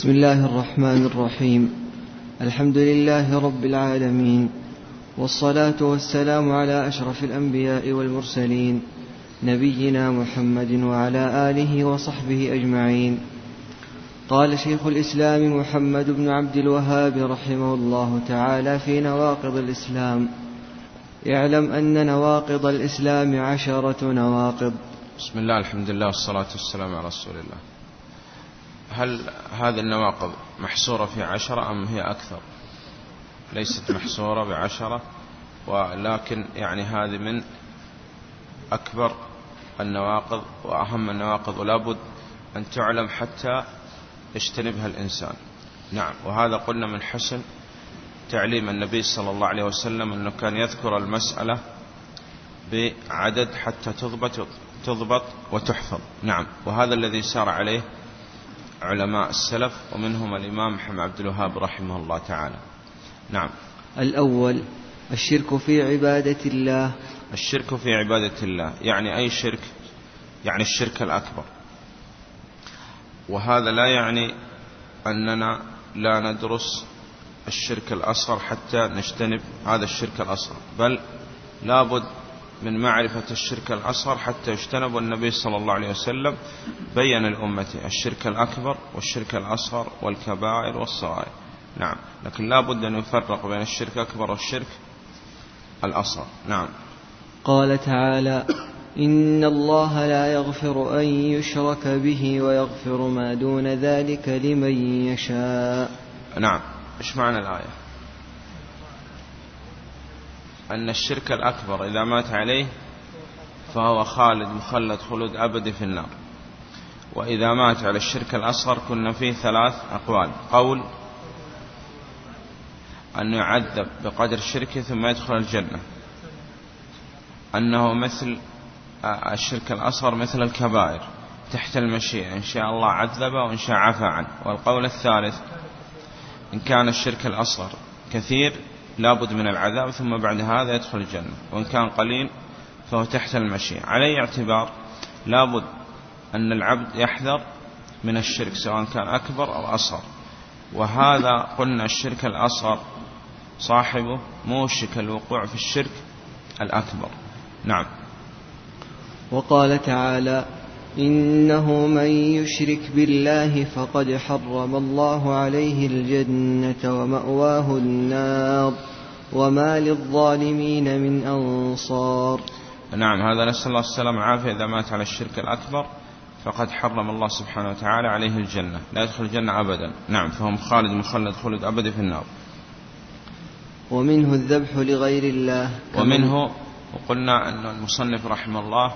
بسم الله الرحمن الرحيم. الحمد لله رب العالمين والصلاة والسلام على أشرف الأنبياء والمرسلين نبينا محمد وعلى آله وصحبه أجمعين. قال شيخ الإسلام محمد بن عبد الوهاب رحمه الله تعالى في نواقض الإسلام اعلم أن نواقض الإسلام عشرة نواقض. بسم الله الحمد لله والصلاة والسلام على رسول الله. هل هذه النواقض محصورة في عشرة أم هي أكثر؟ ليست محصورة بعشرة ولكن يعني هذه من أكبر النواقض وأهم النواقض ولا بد أن تعلم حتى يجتنبها الإنسان. نعم وهذا قلنا من حسن تعليم النبي صلى الله عليه وسلم أنه كان يذكر المسألة بعدد حتى تضبط تضبط وتحفظ. نعم وهذا الذي سار عليه علماء السلف ومنهم الإمام محمد عبد الوهاب رحمه الله تعالى. نعم. الأول الشرك في عبادة الله. الشرك في عبادة الله. يعني أي شرك؟ يعني الشرك الأكبر. وهذا لا يعني أننا لا ندرس الشرك الأصغر حتى نجتنب هذا الشرك الأصغر بل لابد من معرفة الشرك الأصغر حتى يجتنب والنبي صلى الله عليه وسلم بين لأمته الشرك الأكبر والشرك الأصغر والكبائر والصغائر. نعم. لكن لا بد أن يفرق بين الشرك الأكبر والشرك الأصغر. نعم. قال تعالى إن الله لا يغفر أن يشرك به ويغفر ما دون ذلك لمن يشاء. نعم. إيش معنى الآية؟ أن الشرك الأكبر إذا مات عليه فهو خالد مخلد خلود أبدي في النار. وإذا مات على الشرك الأصغر كنا فيه ثلاث أقوال. قول أنه يعذب بقدر شركه ثم يدخل الجنة. أنه مثل الشرك الأصغر مثل الكبائر. تحت المشيئة إن شاء الله عذبه وإن شاء عفى عنه. والقول الثالث إن كان الشرك الأصغر كثير لابد من العذاب ثم بعد هذا يدخل الجنة وإن كان قليل فهو تحت المشيئة. على أي اعتبار لابد أن العبد يحذر من الشرك سواء كان أكبر أو أصغر. وهذا قلنا الشرك الأصغر صاحبه موشك الوقوع في الشرك الأكبر. نعم. وقال تعالى إنه من يشرك بالله فقد حرم الله عليه الجنة ومأواه النار وما للظالمين من أنصار. نعم هذا نسأل الله السلام والعافية. إذا مات على الشرك الأكبر فقد حرم الله سبحانه وتعالى عليه الجنة. لا يدخل الجنة أبدا. نعم فهم خالد مخلد خلد أبدا في النار. ومنه الذبح لغير الله. ومنه وقلنا أن المصنف رحمه الله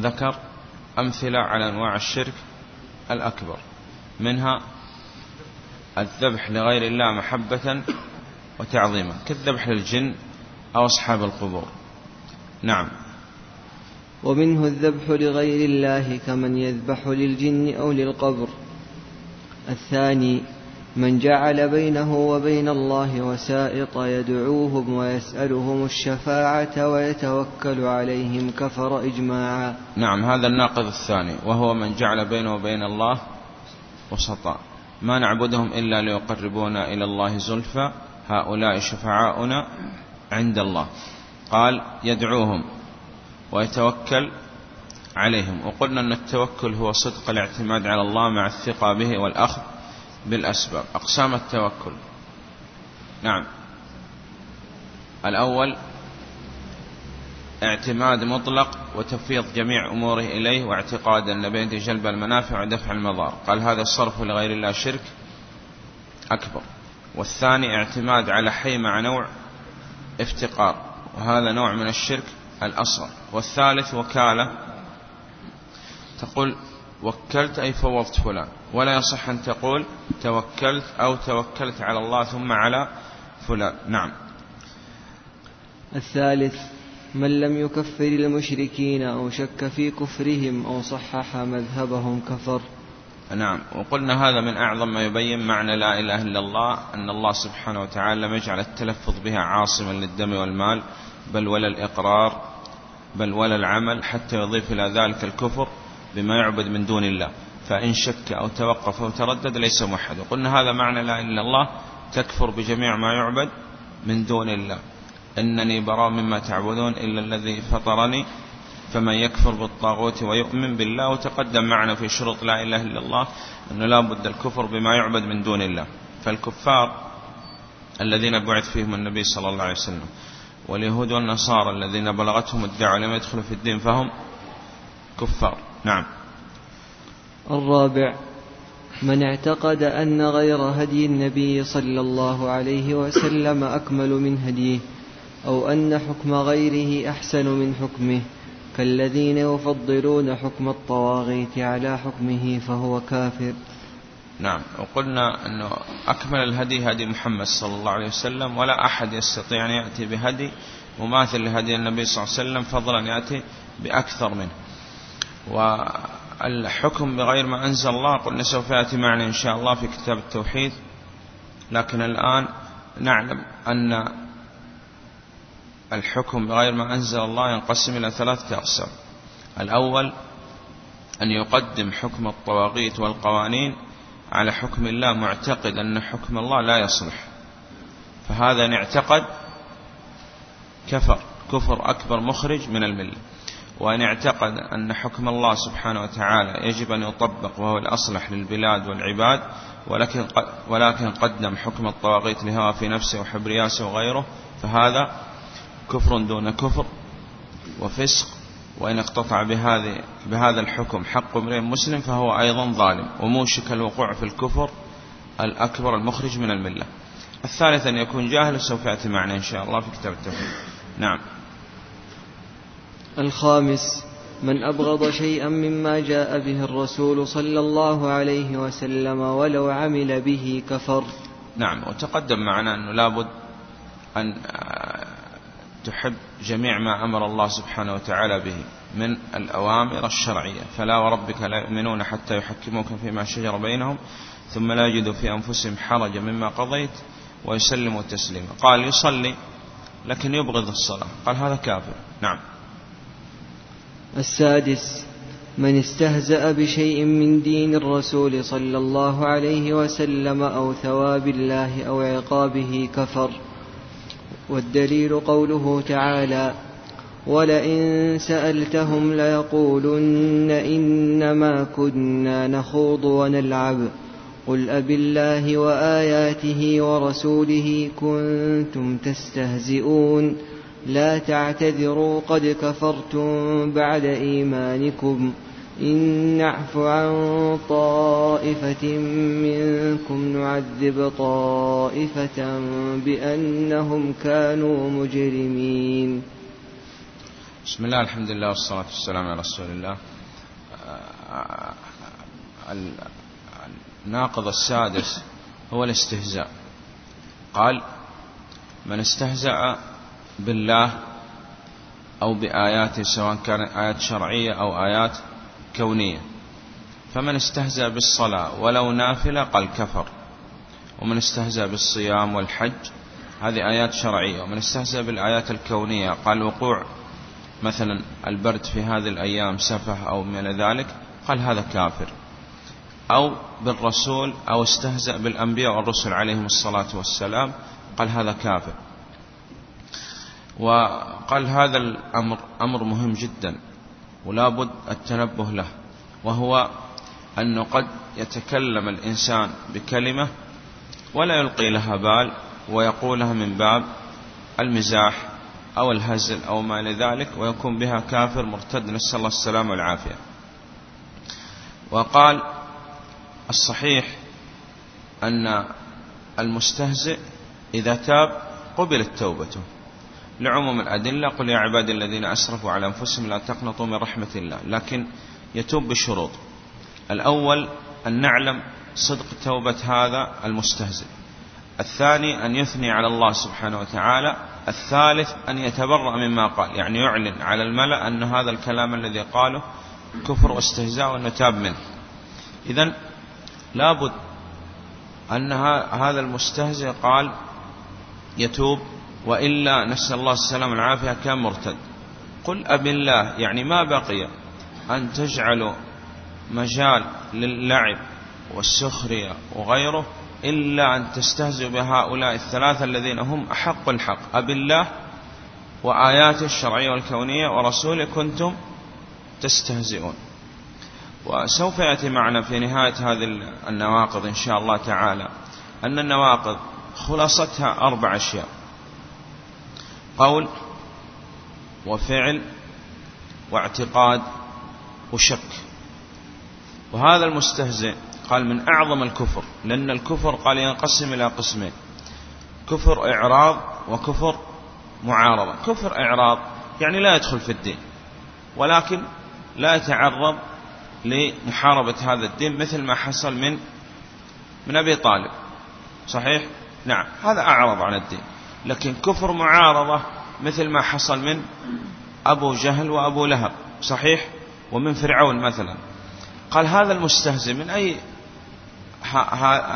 ذكر أمثلة على أنواع الشرك الأكبر منها الذبح لغير الله محبة وتعظيما كالذبح للجن أو أصحاب القبور. نعم. ومنه الذبح لغير الله كمن يذبح للجن أو للقبر. الثاني من جعل بينه وبين الله وسائط يدعوهم ويسألهم الشفاعة ويتوكل عليهم كفر إجماعا. نعم هذا الناقض الثاني وهو من جعل بينه وبين الله وسطاء ما نعبدهم إلا ليقربونا إلى الله زلفى هؤلاء شفعاؤنا عند الله. قال يدعوهم ويتوكل عليهم. وقلنا أن التوكل هو صدق الاعتماد على الله مع الثقة به والأخذ. بالأسباب. أقسام التوكل. نعم. الأول اعتماد مطلق وتفويض جميع أموره إليه واعتقاد أن بين جلب المنافع ودفع المضار. قال هذا الصرف لغير الله شرك أكبر. والثاني اعتماد على حي مع نوع افتقار. وهذا نوع من الشرك الأصغر. والثالث وكالة. تقول وكلت أي فوضت فلان. ولا يصح أن تقول توكلت أو توكلت على الله ثم على فلان. نعم. الثالث من لم يكفر المشركين أو شك في كفرهم أو صحح مذهبهم كفر. نعم. وقلنا هذا من أعظم ما يبين معنى لا إله إلا الله أن الله سبحانه وتعالى لم يجعل التلفظ بها عاصما للدم والمال بل ولا الإقرار بل ولا العمل حتى يضيف إلى ذلك الكفر. بما يعبد من دون الله. فإن شك أو توقف أو تردد ليس موحد. وقلنا هذا معنى لا إلا الله. تكفر بجميع ما يعبد من دون الله. إنني براء مما تعبدون إلا الذي فطرني. فمن يكفر بالطاغوت ويؤمن بالله وتقدم معنا في شروط لا إله إلا الله أنه لا بد الكفر بما يعبد من دون الله. فالكفار الذين بعث فيهم النبي صلى الله عليه وسلم واليهود والنصارى الذين بلغتهم الدعوة لم يدخلوا في الدين فهم كفار. نعم. الرابع من اعتقد أن غير هدي النبي صلى الله عليه وسلم أكمل من هديه أو أن حكم غيره أحسن من حكمه كالذين يفضلون حكم الطواغيت على حكمه فهو كافر. نعم. وقلنا أنه أكمل الهدي هدي محمد صلى الله عليه وسلم ولا أحد يستطيع أن يأتي بهدي مماثل لهدي النبي صلى الله عليه وسلم فضلا يأتي بأكثر منه. والحكم بغير ما أنزل الله قلنا سوف يأتي معنا إن شاء الله في كتاب التوحيد. لكن الآن نعلم أن الحكم بغير ما أنزل الله ينقسم إلى ثلاثة أقسام. الأول أن يقدم حكم الطواغيت والقوانين على حكم الله معتقد أن حكم الله لا يصلح. فهذا إن اعتقد كفر كفر أكبر مخرج من الملة. وأن اعتقد أن حكم الله سبحانه وتعالى يجب أن يطبق وهو الأصلح للبلاد والعباد ولكن ولكن قدم حكم الطواغيت لهوى في نفسه وحب رياسه وغيره فهذا كفر دون كفر وفسق وإن اقتطع بهذه بهذا الحكم حق امرئ مسلم فهو أيضا ظالم وموشك الوقوع في الكفر الأكبر المخرج من الملة. الثالث أن يكون جاهل سوف يأتي معنا إن شاء الله في كتاب التوحيد. نعم. الخامس من أبغض شيئا مما جاء به الرسول صلى الله عليه وسلم ولو عمل به كفر. نعم وتقدم معنا أنه لابد أن تحب جميع ما أمر الله سبحانه وتعالى به من الأوامر الشرعية. فلا وربك لا يؤمنون حتى يحكموك فيما شجر بينهم ثم لا يجدوا في أنفسهم حرجا مما قضيت ويسلموا تسليما قال يصلي لكن يبغض الصلاة. قال هذا كافر. نعم. السادس من استهزأ بشيء من دين الرسول صلى الله عليه وسلم أو ثواب الله أو عقابه كفر. والدليل قوله تعالى ولئن سألتهم ليقولن إنما كنا نخوض ونلعب. قل أب الله وآياته ورسوله كنتم تستهزئون. لا تعتذروا قد كفرتم بعد إيمانكم. إن نعف عن طائفة منكم نعذب طائفة بأنهم كانوا مجرمين. بسم الله الحمد لله والصلاة والسلام على رسول الله. الناقض السادس هو الاستهزاء. قال من استهزأ بالله أو بآياته سواء كانت آيات شرعية أو آيات كونية. فمن استهزأ بالصلاة ولو نافلة قال كفر. ومن استهزأ بالصيام والحج هذه آيات شرعية. ومن استهزأ بالآيات الكونية قال وقوع مثلا البرد في هذه الأيام سفه أو من ذلك قال هذا كافر. أو بالرسول أو استهزأ بالأنبياء والرسل عليهم الصلاة والسلام قال هذا كافر. وقال هذا الأمر أمر مهم جدا ولا بد التنبه له وهو أنه قد يتكلم الإنسان بكلمة ولا يلقي لها بال ويقولها من باب المزاح أو الهزل أو ما لذلك ويكون بها كافر مرتد. نسأل الله السلامة والعافية. وقال الصحيح أن المستهزئ إذا تاب قبلت توبته. لعموم الأدلة قل يا عبادي الذين أسرفوا على أنفسهم لا تقنطوا من رحمة الله. لكن يتوب بشروط. الأول أن نعلم صدق توبة هذا المستهزئ. الثاني أن يثني على الله سبحانه وتعالى. الثالث أن يتبرأ مما قال. يعني يعلن على الملأ أن هذا الكلام الذي قاله كفر واستهزاء وأنه تاب منه. إذا لابد أن هذا المستهزئ قال يتوب وإلا نسأل الله السلام والعافية كان مرتد قل أب الله يعني ما بقي؟ أن تجعلوا مجال للعب والسخرية وغيره إلا أن تستهزئ بهؤلاء الثلاثة الذين هم أحق الحق. أب الله وآياته الشرعية والكونية ورسوله كنتم تستهزئون. وسوف يأتي معنا في نهاية هذه النواقض إن شاء الله تعالى. أن النواقض خلاصتها أربع أشياء. قول وفعل واعتقاد وشك. وهذا المستهزئ قال من أعظم الكفر لأن الكفر قال ينقسم إلى قسمين كفر إعراض وكفر معارضة. كفر إعراض يعني لا يدخل في الدين ولكن لا يتعرض لمحاربة هذا الدين مثل ما حصل من من أبي طالب صحيح؟ نعم هذا أعرض عن الدين. لكن كفر معارضة مثل ما حصل من أبو جهل وأبو لهب صحيح؟ ومن فرعون مثلا. قال هذا المستهزئ من أي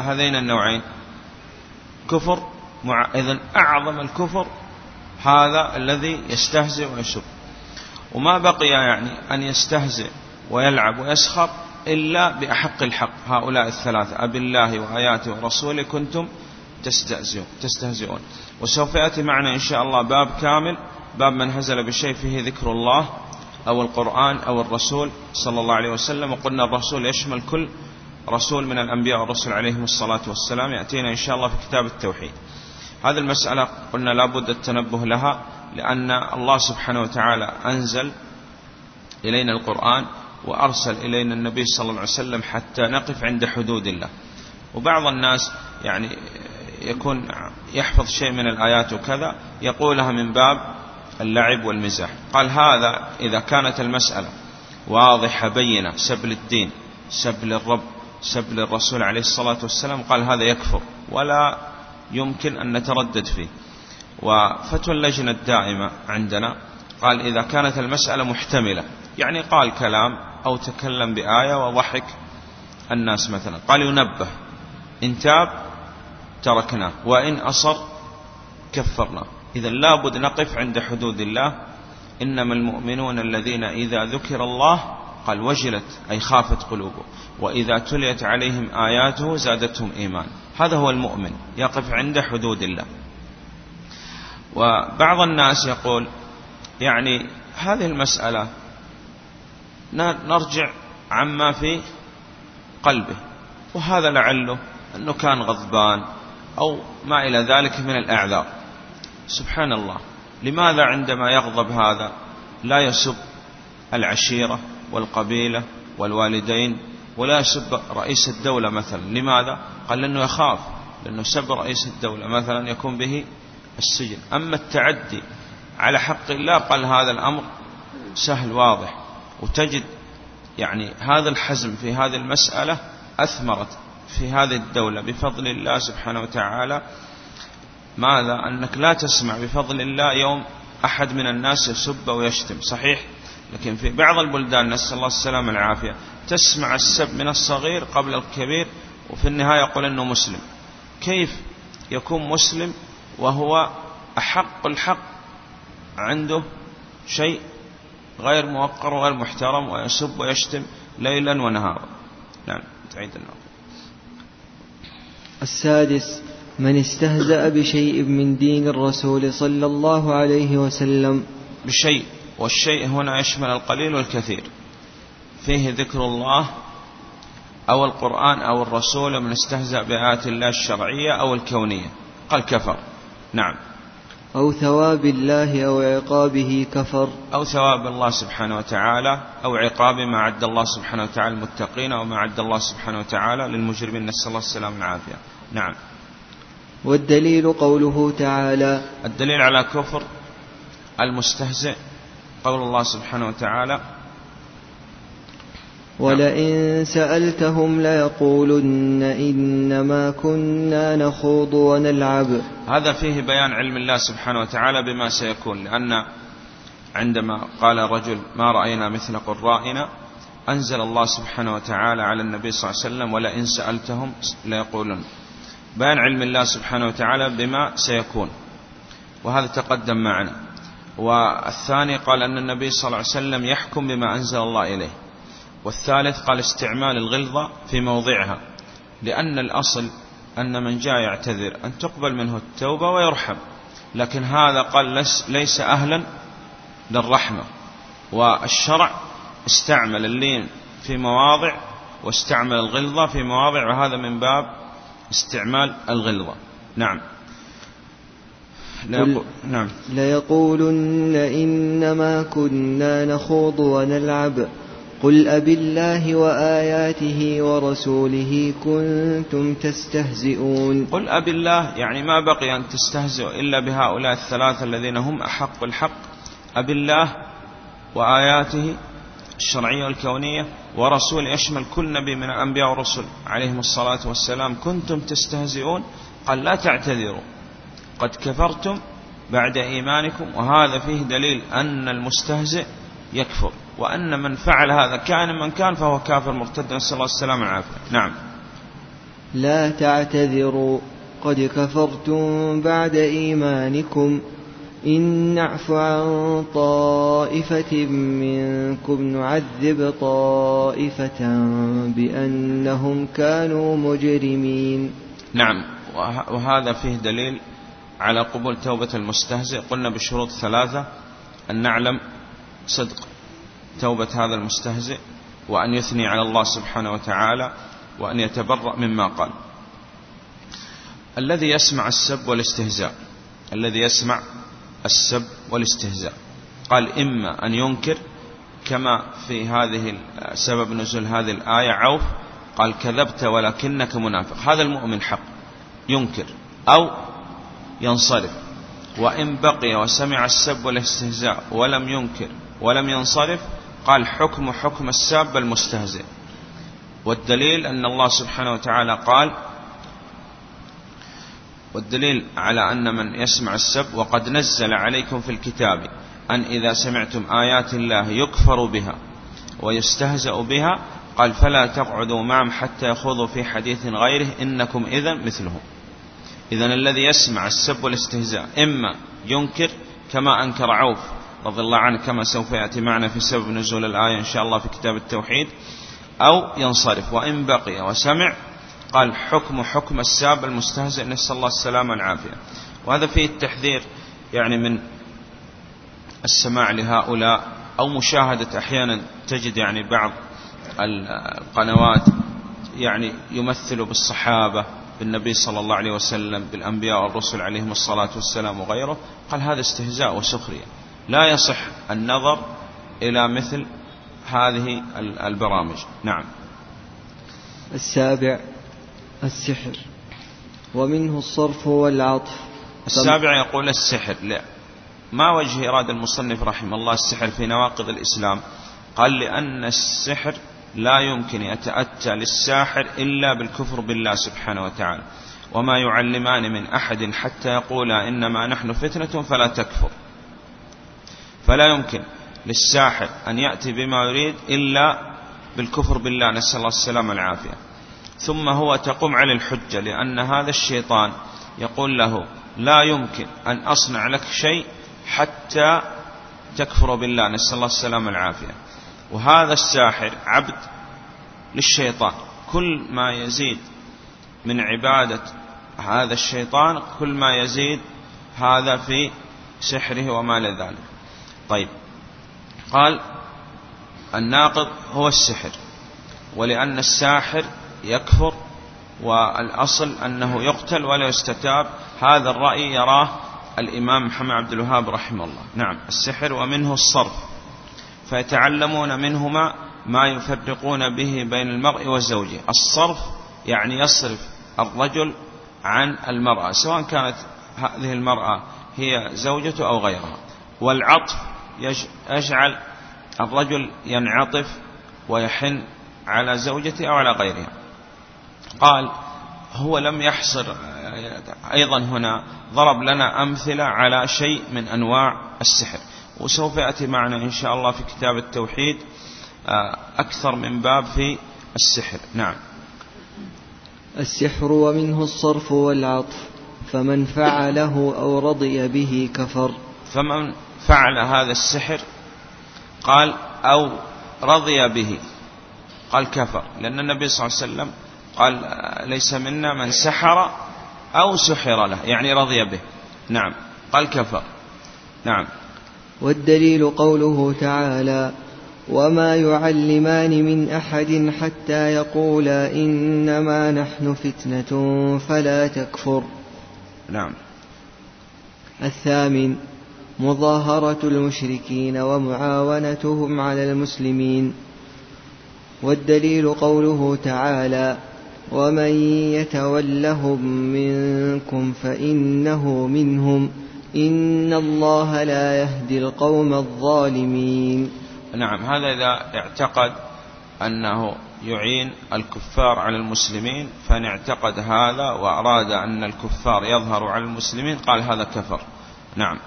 هذين النوعين؟ كفر مع إذن أعظم الكفر هذا الذي يستهزئ ويسب. وما بقي يعني أن يستهزئ ويلعب ويسخر إلا بأحق الحق. هؤلاء الثلاثة أبي الله وآياته ورسوله كنتم تستهزئون تستهزئون. وسوف يأتي معنا إن شاء الله باب كامل باب من هزل بشيء فيه ذكر الله أو القرآن أو الرسول صلى الله عليه وسلم. وقلنا الرسول يشمل كل رسول من الأنبياء والرسل عليهم الصلاة والسلام. يأتينا إن شاء الله في كتاب التوحيد. هذه المسألة قلنا لابد التنبه لها لأن الله سبحانه وتعالى أنزل إلينا القرآن وأرسل إلينا النبي صلى الله عليه وسلم حتى نقف عند حدود الله. وبعض الناس يعني يكون يحفظ شيء من الآيات وكذا يقولها من باب اللعب والمزاح قال هذا إذا كانت المسألة واضحة بينة سب للدين سب للرب سب للرسول عليه الصلاة والسلام قال هذا يكفر ولا يمكن أن نتردد فيه. وفتوى اللجنة الدائمة عندنا قال إذا كانت المسألة محتملة يعني قال كلام أو تكلم بآية وضحك الناس مثلا. قال ينبه إن تاب تركناه وإن أصر كفرناه إذا لابد نقف عند حدود الله. إنما المؤمنون الذين إذا ذكر الله قال وجلت أي خافت قلوبه وإذا تليت عليهم آياته زادتهم إيمان. هذا هو المؤمن يقف عند حدود الله. وبعض الناس يقول يعني هذه المسألة نرجع عما في قلبه. وهذا لعله أنه كان غضبان. أو ما إلى ذلك من الأعذار. سبحان الله لماذا عندما يغضب هذا لا يسب العشيرة والقبيلة والوالدين ولا يسب رئيس الدولة مثلا؟ لماذا؟ قال لأنه يخاف. لأنه سب رئيس الدولة مثلا يكون به السجن. أما التعدي على حق الله قال هذا الأمر سهل واضح. وتجد يعني هذا الحزم في هذه المسألة أثمرت. في هذه الدولة بفضل الله سبحانه وتعالى. ماذا؟ أنك لا تسمع بفضل الله يوم أحد من الناس يسب ويشتم. صحيح؟ لكن في بعض البلدان نسأل الله السلامة والعافية. تسمع السب من الصغير قبل الكبير وفي النهاية يقول أنه مسلم. كيف يكون مسلم وهو أحق الحق عنده شيء غير موقر وغير محترم ويسب ويشتم ليلا ونهارا؟ نعم تعيد النوم السادس من استهزأ بشيء من دين الرسول صلى الله عليه وسلم. بشيء والشيء هنا يشمل القليل والكثير. فيه ذكر الله أو القرآن أو الرسول من استهزأ بآيات الله الشرعية أو الكونية. قال كفر. نعم. أو ثواب الله أو عقابه كفر. أو ثواب الله سبحانه وتعالى أو عقاب ما عد الله سبحانه وتعالى المتقين أو ما عد الله سبحانه وتعالى للمجرمين. نسأل الله السلامة والعافية. نعم. والدليل قوله تعالى الدليل على كفر المستهزئ قول الله سبحانه وتعالى ولئن سألتهم ليقولن إنما كنا نخوض ونلعب. هذا فيه بيان علم الله سبحانه وتعالى بما سيكون لأن عندما قال رجل ما رأينا مثل قرائنا أنزل الله سبحانه وتعالى على النبي صلى الله عليه وسلم ولئن سألتهم ليقولن. بيان علم الله سبحانه وتعالى بما سيكون وهذا تقدم معنا. والثاني قال أن النبي صلى الله عليه وسلم يحكم بما أنزل الله إليه. والثالث قال استعمال الغلظة في موضعها لأن الأصل أن من جاء يعتذر أن تقبل منه التوبة ويرحم لكن هذا قال ليس أهلا للرحمة. والشرع استعمل اللين في مواضع واستعمل الغلظة في مواضع وهذا من باب استعمال الغلظة. نعم. ليقول نعم. ليقولن إنما كنا نخوض ونلعب. قل أب الله وآياته ورسوله كنتم تستهزئون قل أب الله يعني ما بقي أن تستهزئوا إلا بهؤلاء الثلاثة الذين هم أحق بالحق أب الله وآياته الشرعية والكونية ورسول يشمل كل نبي من الأنبياء والرسل عليهم الصلاة والسلام. كنتم تستهزئون؟ قال لا تعتذروا. قد كفرتم بعد إيمانكم وهذا فيه دليل أن المستهزئ يكفر. وأن من فعل هذا كان من كان فهو كافر مرتد. نسأل الله السلامة والعافية. نعم. لا تعتذروا قد كفرتم بعد إيمانكم. إن نعف عن طائفة منكم نعذب طائفة بأنهم كانوا مجرمين. نعم. وهذا فيه دليل على قبول توبة المستهزئ. قلنا بشروط ثلاثة. أن نعلم صدق توبة هذا المستهزئ وأن يثني على الله سبحانه وتعالى وأن يتبرأ مما قال. الذي يسمع السب والاستهزاء. الذي يسمع السب والاستهزاء. قال إما أن ينكر كما في هذه سبب نزول هذه الآية عوف. قال كذبت ولكنك منافق. هذا المؤمن حق. ينكر أو ينصرف. وإن بقي وسمع السب والاستهزاء ولم ينكر ولم ينصرف قال حكم حكم الساب المستهزئ. والدليل أن الله سبحانه وتعالى قال والدليل على أن من يسمع السب وقد نزل عليكم في الكتاب أن إذا سمعتم آيات الله يكفر بها ويستهزأ بها قال فلا تقعدوا معهم حتى يخوضوا في حديث غيره إنكم إذا مثلهم إذا الذي يسمع السب والاستهزاء إما ينكر كما أنكر عوف رضي الله عنه كما سوف يأتي معنا في سبب نزول الآية إن شاء الله في كتاب التوحيد أو ينصرف. وإن بقي وسمع قال حكم حكم الساب المستهزئ نسأل الله السلامة والعافية. وهذا فيه التحذير يعني من السماع لهؤلاء أو مشاهدة أحيانا تجد يعني بعض القنوات يعني يمثل بالصحابة بالنبي صلى الله عليه وسلم بالأنبياء والرسل عليهم الصلاة والسلام وغيره قال هذا استهزاء وسخرية. لا يصح النظر إلى مثل هذه البرامج. نعم. السابع السحر. ومنه الصرف والعطف. السابع يقول السحر. لا. ما وجه إرادة المصنف رحمه الله السحر في نواقض الإسلام؟ قال لأن السحر لا يمكن يتأتى للساحر إلا بالكفر بالله سبحانه وتعالى. وما يعلمان من أحد حتى يقولا إنما نحن فتنة فلا تكفر. فلا يمكن للساحر أن يأتي بما يريد إلا بالكفر بالله نسأل الله السلامة والعافية. ثم هو تقوم على الحجة لأن هذا الشيطان يقول له لا يمكن أن أصنع لك شيء حتى تكفر بالله نسأل الله السلامة والعافية. وهذا الساحر عبد للشيطان. كل ما يزيد من عبادة هذا الشيطان كل ما يزيد هذا في سحره وما لذلك طيب. قال الناقض هو السحر ولأن الساحر يكفر والأصل أنه يقتل ولا يستتاب. هذا الرأي يراه الإمام محمد عبد الوهاب رحمه الله. نعم السحر ومنه الصرف فيتعلمون منهما ما يفرقون به بين المرء وزوجه. الصرف يعني يصرف الرجل عن المرأة سواء كانت هذه المرأة هي زوجته أو غيرها. والعطف يجعل الرجل ينعطف ويحن على زوجته أو على غيرها. قال هو لم يحصر أيضا هنا ضرب لنا أمثلة على شيء من أنواع السحر. وسوف يأتي معنا إن شاء الله في كتاب التوحيد آه، أكثر من باب في السحر. نعم. السحر ومنه الصرف والعطف فمن فعله أو رضي به كفر. فمن فعل هذا السحر قال أو رضي به. قال كفر. لأن النبي صلى الله عليه وسلم قال ليس منا من سحر أو سحر له. يعني رضي به. نعم. قال كفر. نعم. والدليل قوله تعالى وما يعلمان من احد حتى يقولا انما نحن فتنه فلا تكفر. نعم. الثامن مظاهرة المشركين ومعاونتهم على المسلمين. والدليل قوله تعالى ومن يتولهم منكم فانه منهم ان الله لا يهدي القوم الظالمين. نعم هذا إذا اعتقد أنه يعين الكفار على المسلمين فإن اعتقد هذا وأراد أن الكفار يظهروا على المسلمين قال هذا كفر. نعم.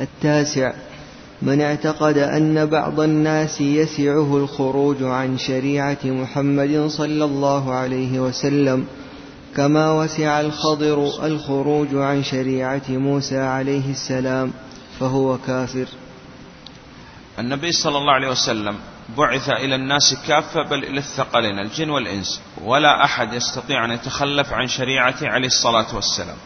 التاسع. من اعتقد أن بعض الناس يسعه الخروج عن شريعة محمد صلى الله عليه وسلم كما وسع الخضر الخروج عن شريعة موسى عليه السلام فهو كافر. النبي صلى الله عليه وسلم بعث إلى الناس كافة بل إلى الثقلين الجن والإنس ولا أحد يستطيع أن يتخلف عن شريعته عليه الصلاة والسلام.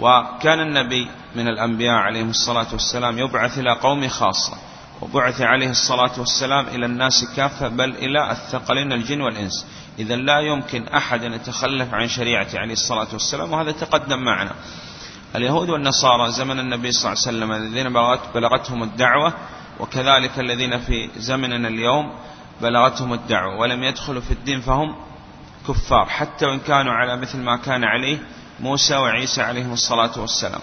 وكان النبي من الأنبياء عليهم الصلاة والسلام يبعث إلى قوم خاصة وبعث عليه الصلاة والسلام إلى الناس كافة بل إلى الثقلين الجن والإنس. إذا لا يمكن أحد أن يتخلف عن شريعته عليه الصلاة والسلام وهذا تقدم معنا. اليهود والنصارى زمن النبي صلى الله عليه وسلم الذين بلغتهم الدعوة وكذلك الذين في زمننا اليوم بلغتهم الدعوة ولم يدخلوا في الدين فهم كفار حتى وإن كانوا على مثل ما كان عليه موسى وعيسى عليهم الصلاة والسلام.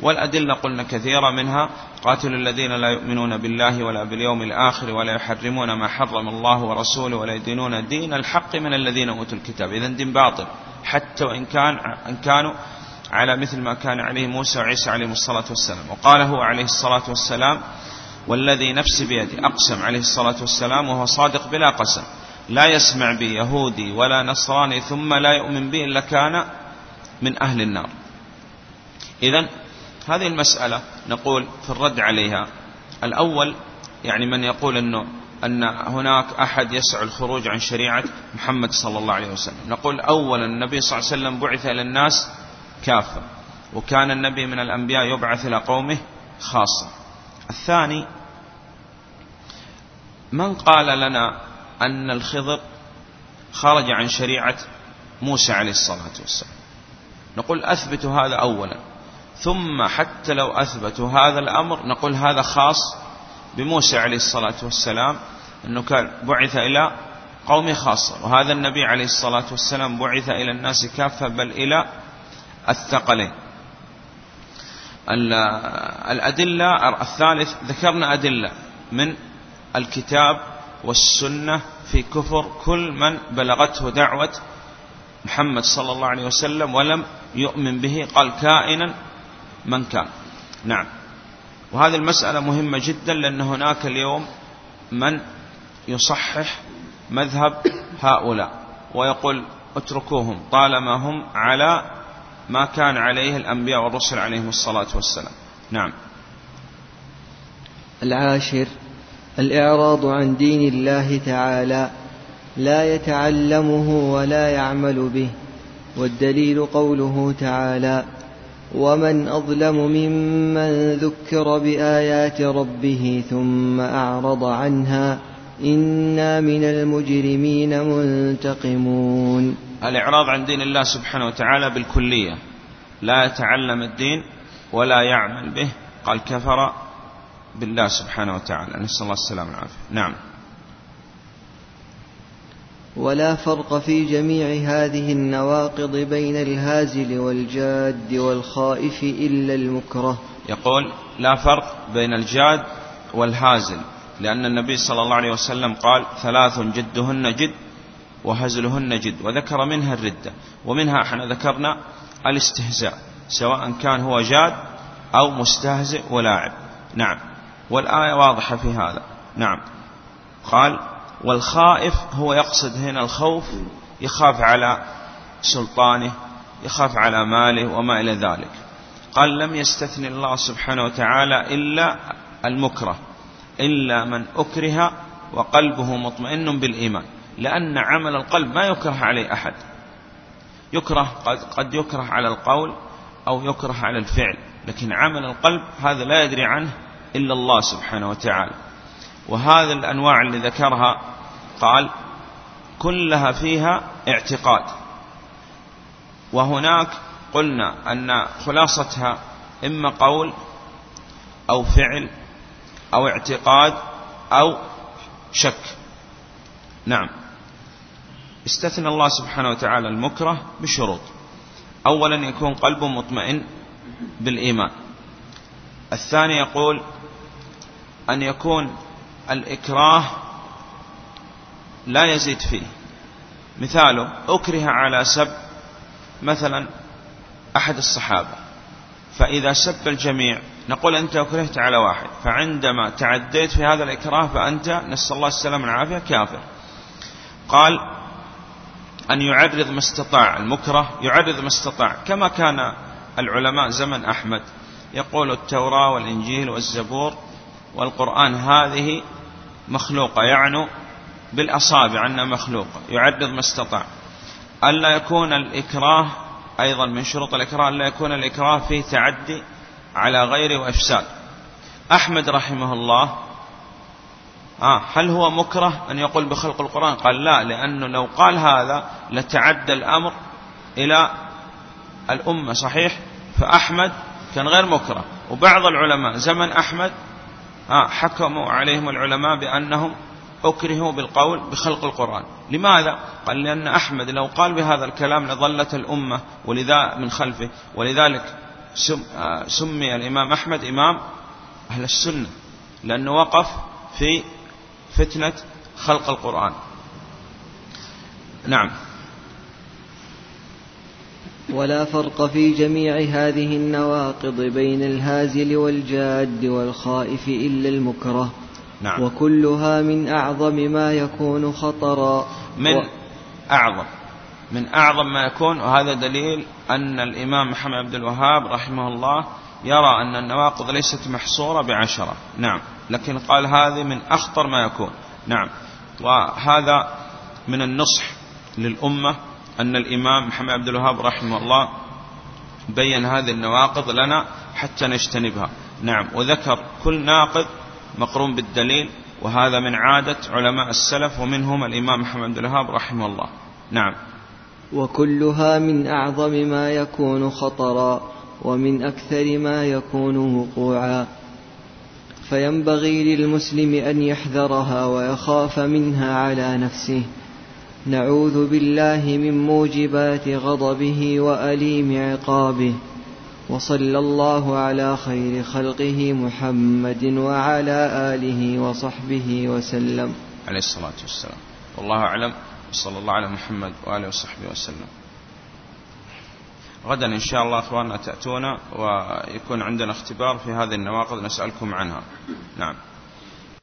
والأدلة قلنا كثيرة منها قاتلوا الذين لا يؤمنون بالله ولا باليوم الآخر ولا يحرمون ما حرم الله ورسوله ولا يدينون دين الحق من الذين أوتوا الكتاب. إذا دين باطل. حتى وإن كان إن كانوا على مثل ما كان عليه موسى وعيسى عليهم الصلاة والسلام. وقال هو عليه الصلاة والسلام والذي نفسي بيده أقسم. عليه الصلاة والسلام وهو صادق بلا قسم. لا يسمع بي يهودي ولا نصراني ثم لا يؤمن بي إلا كان من أهل النار. إذا هذه المسألة نقول في الرد عليها. الأول يعني من يقول أنه أن هناك أحد يسع الخروج عن شريعة محمد صلى الله عليه وسلم. نقول أولا النبي صلى الله عليه وسلم بعث إلى الناس كافة وكان النبي من الأنبياء يبعث إلى قومه خاصة. الثاني من قال لنا أن الخضر خرج عن شريعة موسى عليه الصلاة والسلام؟ نقول أثبتوا هذا أولا. ثم حتى لو أثبتوا هذا الأمر نقول هذا خاص بموسى عليه الصلاة والسلام أنه كان بعث إلى قوم خاصة. وهذا النبي عليه الصلاة والسلام بعث إلى الناس كافة بل إلى الثقلين. الأدلة الثالث ذكرنا أدلة من الكتاب والسنة في كفر كل من بلغته دعوة محمد صلى الله عليه وسلم ولم يؤمن به قال كائنا من كان. نعم. وهذه المسألة مهمة جدا لأن هناك اليوم من يصحح مذهب هؤلاء ويقول اتركوهم طالما هم على ما كان عليه الأنبياء والرسل عليهم الصلاة والسلام. نعم. العاشر الإعراض عن دين الله تعالى لا يتعلمه ولا يعمل به والدليل قوله تعالى ومن أظلم ممن ذكر بآيات ربه ثم أعرض عنها إنا من المجرمين منتقمون. الإعراض عن دين الله سبحانه وتعالى بالكلية لا يتعلم الدين ولا يعمل به قال كفر بالله سبحانه وتعالى. نسأل الله السلامة والعافية. نعم. ولا فرق في جميع هذه النواقض بين الهازل والجاد والخائف إلا المكره. يقول لا فرق بين الجاد والهازل لأن النبي صلى الله عليه وسلم قال ثلاث جدهن جد وهزلهن جد وذكر منها الردة ومنها إحنا ذكرنا الاستهزاء سواء كان هو جاد أو مستهزئ ولاعب. نعم والآية واضحة في هذا. نعم. قال والخائف هو يقصد هنا الخوف يخاف على سلطانه يخاف على ماله وما إلى ذلك. قال لم يستثني الله سبحانه وتعالى إلا المكره إلا من أكره وقلبه مطمئن بالإيمان لأن عمل القلب ما يكره عليه أحد. يكره قد, قد يكره على القول أو يكره على الفعل لكن عمل القلب هذا لا يدري عنه إلا الله سبحانه وتعالى. وهذا الأنواع اللي ذكرها قال كلها فيها اعتقاد. وهناك قلنا أن خلاصتها إما قول أو فعل أو اعتقاد أو شك. نعم. استثنى الله سبحانه وتعالى المكره بشروط. أولا يكون قلبه مطمئن بالإيمان. الثاني يقول أن يكون الإكراه لا يزيد فيه. مثاله أكره على سب مثلا أحد الصحابة. فإذا سب الجميع نقول أنت أكرهت على واحد فعندما تعديت في هذا الإكراه فأنت نسأل الله السلام والعافية كافر. قال أن يعرض ما استطاع المكره يعرض ما استطاع. كما كان العلماء زمن أحمد. يقول التوراة والإنجيل والزبور والقرآن هذه مخلوقة يعني بالأصابع أنها مخلوقة يعرض ما استطاع. ألا يكون الإكراه أيضا من شروط الإكراه ألا يكون الإكراه فيه تعدي على غيره وإفساد. أحمد رحمه الله آه هل هو مكره أن يقول بخلق القرآن؟ قال لا لأنه لو قال هذا لتعدى الأمر إلى الأمة صحيح؟ فأحمد كان غير مكره. وبعض العلماء زمن أحمد حكموا عليهم العلماء بأنهم أكرهوا بالقول بخلق القرآن. لماذا؟ قال لأن أحمد لو قال بهذا الكلام لظلت الأمة ولذا من خلفه. ولذلك آه، سمي الإمام أحمد إمام أهل السنة لأنه وقف في فتنة خلق القرآن. نعم. ولا فرق في جميع هذه النواقض بين الهازل والجاد والخائف إلا المكره. نعم. وكلها من أعظم ما يكون خطرا. من و... أعظم. من أعظم ما يكون وهذا دليل أن الإمام محمد عبد الوهاب رحمه الله يرى أن النواقض ليست محصورة بعشرة. نعم. لكن قال هذه من أخطر ما يكون. نعم. وهذا من النصح للأمة أن الإمام محمد عبد الوهاب رحمه الله بين هذه النواقض لنا حتى نجتنبها. نعم وذكر كل ناقض مقرون بالدليل وهذا من عادة علماء السلف ومنهم الإمام محمد عبد الوهاب رحمه الله. نعم. وكلها من أعظم ما يكون خطرا ومن أكثر ما يكون وقوعا. فينبغي للمسلم أن يحذرها ويخاف منها على نفسه. نعوذ بالله من موجبات غضبه وأليم عقابه وصلى الله على خير خلقه محمد وعلى آله وصحبه وسلم. عليه الصلاة والسلام. والله أعلم. وصلى الله على محمد وآله وصحبه وسلم. غدا إن شاء الله أخواننا تأتونا ويكون عندنا اختبار في هذه النواقض نسألكم عنها. نعم.